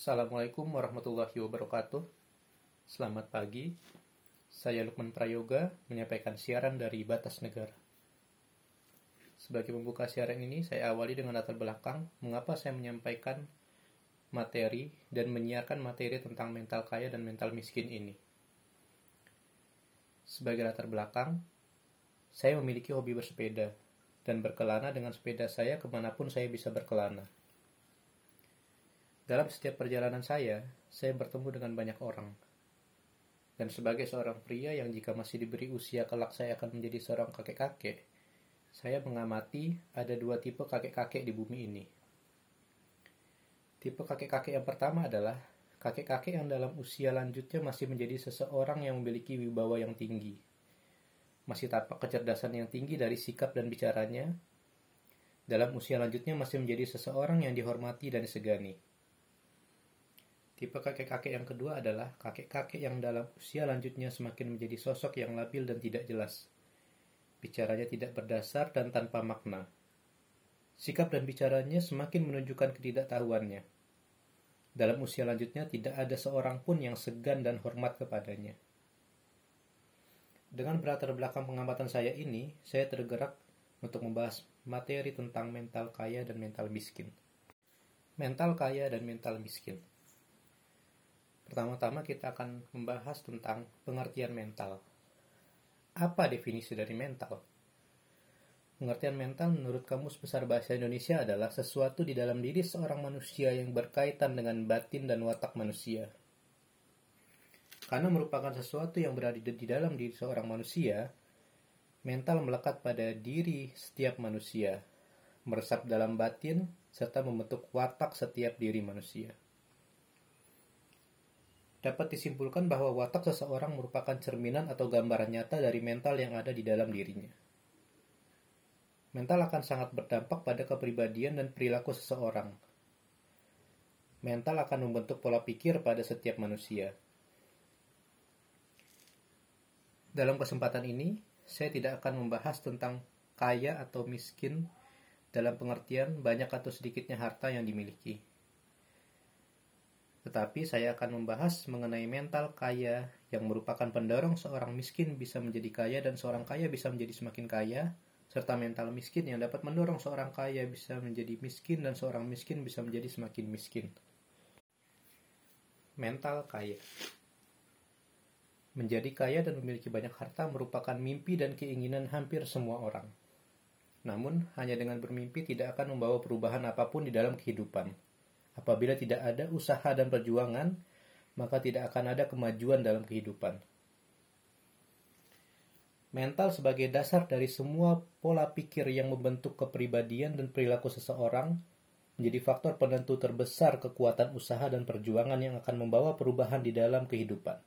Assalamualaikum warahmatullahi wabarakatuh. Selamat pagi. Saya Lukman Prayoga menyampaikan siaran dari Batas Negara. Sebagai pembuka siaran ini, saya awali dengan latar belakang mengapa saya menyampaikan materi dan menyiarkan materi tentang mental kaya dan mental miskin ini. Sebagai latar belakang, saya memiliki hobi bersepeda dan berkelana dengan sepeda saya ke mana pun saya bisa berkelana. Dalam setiap perjalanan saya, saya bertemu dengan banyak orang. Dan sebagai seorang pria yang jika masih diberi usia kelak saya akan menjadi seorang kakek-kakek, saya mengamati ada dua tipe kakek-kakek di bumi ini. Tipe kakek-kakek yang pertama adalah kakek-kakek yang dalam usia lanjutnya masih menjadi seseorang yang memiliki wibawa yang tinggi. Masih tampak kecerdasan yang tinggi dari sikap dan bicaranya. Dalam usia lanjutnya masih menjadi seseorang yang dihormati dan disegani Tipe kakek-kakek yang kedua adalah kakek-kakek yang dalam usia lanjutnya semakin menjadi sosok yang labil dan tidak jelas. Bicaranya tidak berdasar dan tanpa makna. Sikap dan bicaranya semakin menunjukkan ketidaktahuannya. Dalam usia lanjutnya tidak ada seorang pun yang segan dan hormat kepadanya. Dengan berlatar belakang pengamatan saya ini, saya tergerak untuk membahas materi tentang mental kaya dan mental miskin. Mental kaya dan mental miskin. Pertama-tama kita akan membahas tentang pengertian mental. Apa definisi dari mental? Pengertian mental menurut Kamus Besar Bahasa Indonesia adalah sesuatu di dalam diri seorang manusia yang berkaitan dengan batin dan watak manusia. Karena merupakan sesuatu yang berada di dalam diri seorang manusia, mental melekat pada diri setiap manusia, meresap dalam batin, serta membentuk watak setiap diri manusia dapat disimpulkan bahwa watak seseorang merupakan cerminan atau gambaran nyata dari mental yang ada di dalam dirinya. Mental akan sangat berdampak pada kepribadian dan perilaku seseorang. Mental akan membentuk pola pikir pada setiap manusia. Dalam kesempatan ini, saya tidak akan membahas tentang kaya atau miskin dalam pengertian banyak atau sedikitnya harta yang dimiliki tetapi saya akan membahas mengenai mental kaya yang merupakan pendorong seorang miskin bisa menjadi kaya dan seorang kaya bisa menjadi semakin kaya, serta mental miskin yang dapat mendorong seorang kaya bisa menjadi miskin dan seorang miskin bisa menjadi semakin miskin. Mental kaya Menjadi kaya dan memiliki banyak harta merupakan mimpi dan keinginan hampir semua orang. Namun, hanya dengan bermimpi tidak akan membawa perubahan apa pun di dalam kehidupan Apabila tidak ada usaha dan perjuangan, maka tidak akan ada kemajuan dalam kehidupan. Mental sebagai dasar dari semua pola pikir yang membentuk kepribadian dan perilaku seseorang menjadi faktor penentu terbesar kekuatan usaha dan perjuangan yang akan membawa perubahan di dalam kehidupan.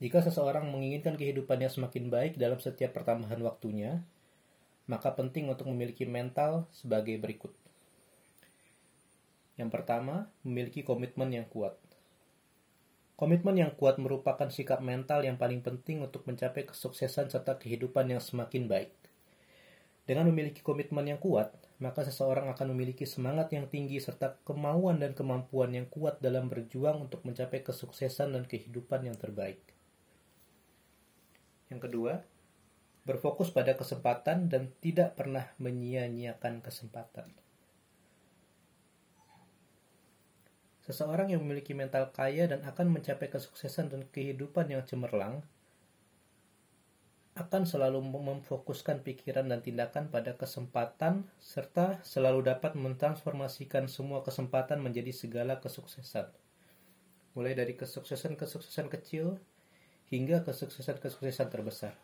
Jika seseorang menginginkan kehidupannya semakin baik dalam setiap pertambahan waktunya, maka penting untuk memiliki mental sebagai berikut. Yang pertama, memiliki komitmen yang kuat. Komitmen yang kuat merupakan sikap mental yang paling penting untuk mencapai kesuksesan serta kehidupan yang semakin baik. Dengan memiliki komitmen yang kuat, maka seseorang akan memiliki semangat yang tinggi serta kemauan dan kemampuan yang kuat dalam berjuang untuk mencapai kesuksesan dan kehidupan yang terbaik. Yang kedua, berfokus pada kesempatan dan tidak pernah menyia-nyiakan kesempatan. Seseorang yang memiliki mental kaya dan akan mencapai kesuksesan dan kehidupan yang cemerlang akan selalu memfokuskan pikiran dan tindakan pada kesempatan serta selalu dapat mentransformasikan semua kesempatan menjadi segala kesuksesan. Mulai dari kesuksesan-kesuksesan kecil hingga kesuksesan-kesuksesan terbesar.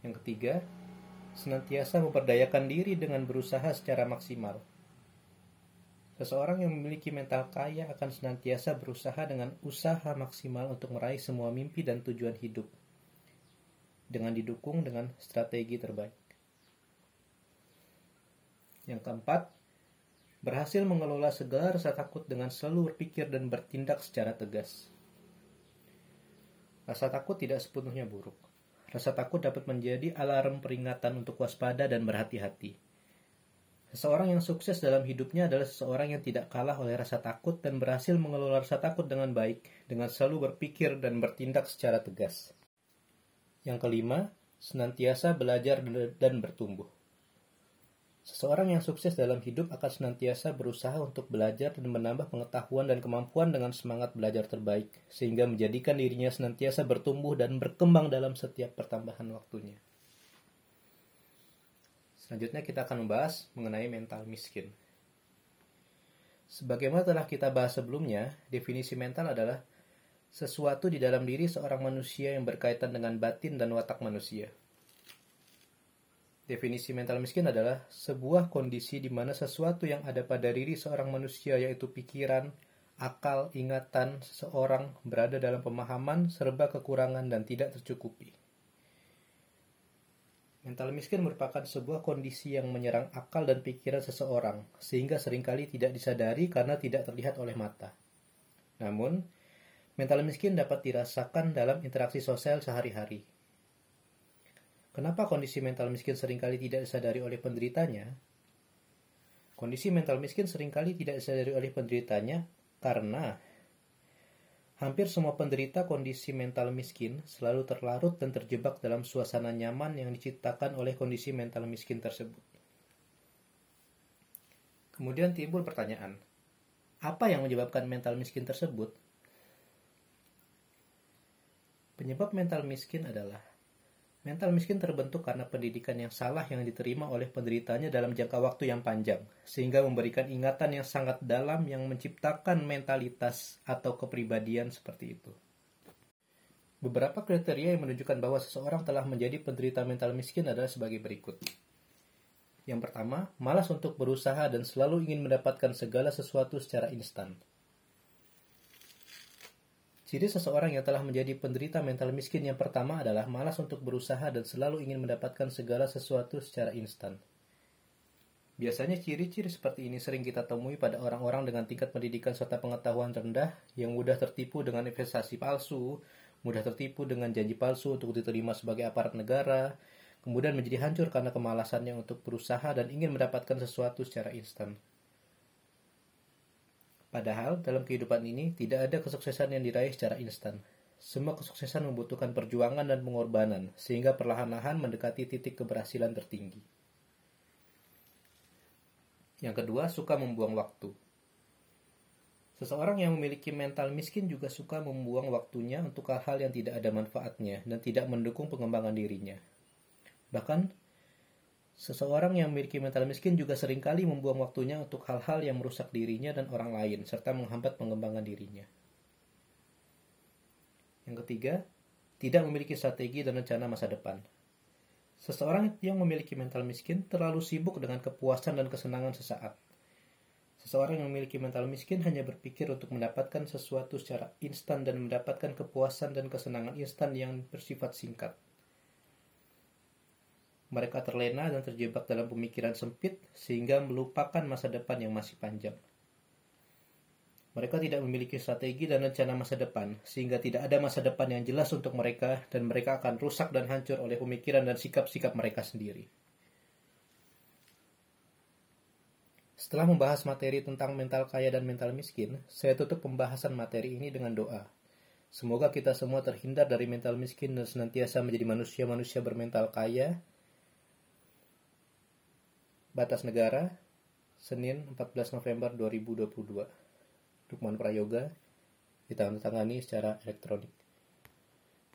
Yang ketiga, senantiasa memperdayakan diri dengan berusaha secara maksimal. Seseorang yang memiliki mental kaya akan senantiasa berusaha dengan usaha maksimal untuk meraih semua mimpi dan tujuan hidup, dengan didukung dengan strategi terbaik. Yang keempat, berhasil mengelola segala rasa takut dengan selalu berpikir dan bertindak secara tegas. Rasa takut tidak sepenuhnya buruk. Rasa takut dapat menjadi alarm peringatan untuk waspada dan berhati-hati Seseorang yang sukses dalam hidupnya adalah seseorang yang tidak kalah oleh rasa takut dan berhasil mengelola rasa takut dengan baik, dengan selalu berpikir dan bertindak secara tegas. Yang kelima, senantiasa belajar dan bertumbuh. Seseorang yang sukses dalam hidup akan senantiasa berusaha untuk belajar dan menambah pengetahuan dan kemampuan dengan semangat belajar terbaik, sehingga menjadikan dirinya senantiasa bertumbuh dan berkembang dalam setiap pertambahan waktunya. Selanjutnya kita akan membahas mengenai mental miskin. Sebagaimana telah kita bahas sebelumnya, definisi mental adalah sesuatu di dalam diri seorang manusia yang berkaitan dengan batin dan watak manusia. Definisi mental miskin adalah sebuah kondisi di mana sesuatu yang ada pada diri seorang manusia yaitu pikiran, akal, ingatan seseorang berada dalam pemahaman serba kekurangan dan tidak tercukupi. Mental miskin merupakan sebuah kondisi yang menyerang akal dan pikiran seseorang, sehingga sering kali tidak disadari karena tidak terlihat oleh mata. Namun, mental miskin dapat dirasakan dalam interaksi sosial sehari-hari. Kenapa kondisi mental miskin sering kali tidak disadari oleh penderitanya? Kondisi mental miskin sering kali tidak disadari oleh penderitanya karena Hampir semua penderita kondisi mental miskin selalu terlarut dan terjebak dalam suasana nyaman yang diciptakan oleh kondisi mental miskin tersebut. Kemudian timbul pertanyaan, apa yang menyebabkan mental miskin tersebut? Penyebab mental miskin adalah Mental miskin terbentuk karena pendidikan yang salah yang diterima oleh penderitanya dalam jangka waktu yang panjang, sehingga memberikan ingatan yang sangat dalam yang menciptakan mentalitas atau kepribadian seperti itu. Beberapa kriteria yang menunjukkan bahwa seseorang telah menjadi penderita mental miskin adalah sebagai berikut. Yang pertama, malas untuk berusaha dan selalu ingin mendapatkan segala sesuatu secara instan. Ciri seseorang yang telah menjadi penderita mental miskin yang pertama adalah malas untuk berusaha dan selalu ingin mendapatkan segala sesuatu secara instan. Biasanya ciri-ciri seperti ini sering kita temui pada orang-orang dengan tingkat pendidikan serta pengetahuan rendah yang mudah tertipu dengan investasi palsu, mudah tertipu dengan janji palsu untuk diterima sebagai aparat negara, kemudian menjadi hancur karena kemalasannya untuk berusaha dan ingin mendapatkan sesuatu secara instan. Padahal dalam kehidupan ini tidak ada kesuksesan yang diraih secara instan. Semua kesuksesan membutuhkan perjuangan dan pengorbanan, sehingga perlahan-lahan mendekati titik keberhasilan tertinggi. Yang kedua, suka membuang waktu. Seseorang yang memiliki mental miskin juga suka membuang waktunya untuk hal-hal yang tidak ada manfaatnya dan tidak mendukung pengembangan dirinya. Bahkan, Seseorang yang memiliki mental miskin juga sering kali membuang waktunya untuk hal-hal yang merusak dirinya dan orang lain, serta menghambat pengembangan dirinya. Yang ketiga, tidak memiliki strategi dan rencana masa depan. Seseorang yang memiliki mental miskin terlalu sibuk dengan kepuasan dan kesenangan sesaat. Seseorang yang memiliki mental miskin hanya berpikir untuk mendapatkan sesuatu secara instan dan mendapatkan kepuasan dan kesenangan instan yang bersifat singkat. Mereka terlena dan terjebak dalam pemikiran sempit sehingga melupakan masa depan yang masih panjang. Mereka tidak memiliki strategi dan rencana masa depan, sehingga tidak ada masa depan yang jelas untuk mereka, dan mereka akan rusak dan hancur oleh pemikiran dan sikap-sikap mereka sendiri. Setelah membahas materi tentang mental kaya dan mental miskin, saya tutup pembahasan materi ini dengan doa. Semoga kita semua terhindar dari mental miskin dan senantiasa menjadi manusia-manusia bermental kaya, Batas Negara, Senin 14 November 2022. Lukman Prayoga ditandatangani secara elektronik.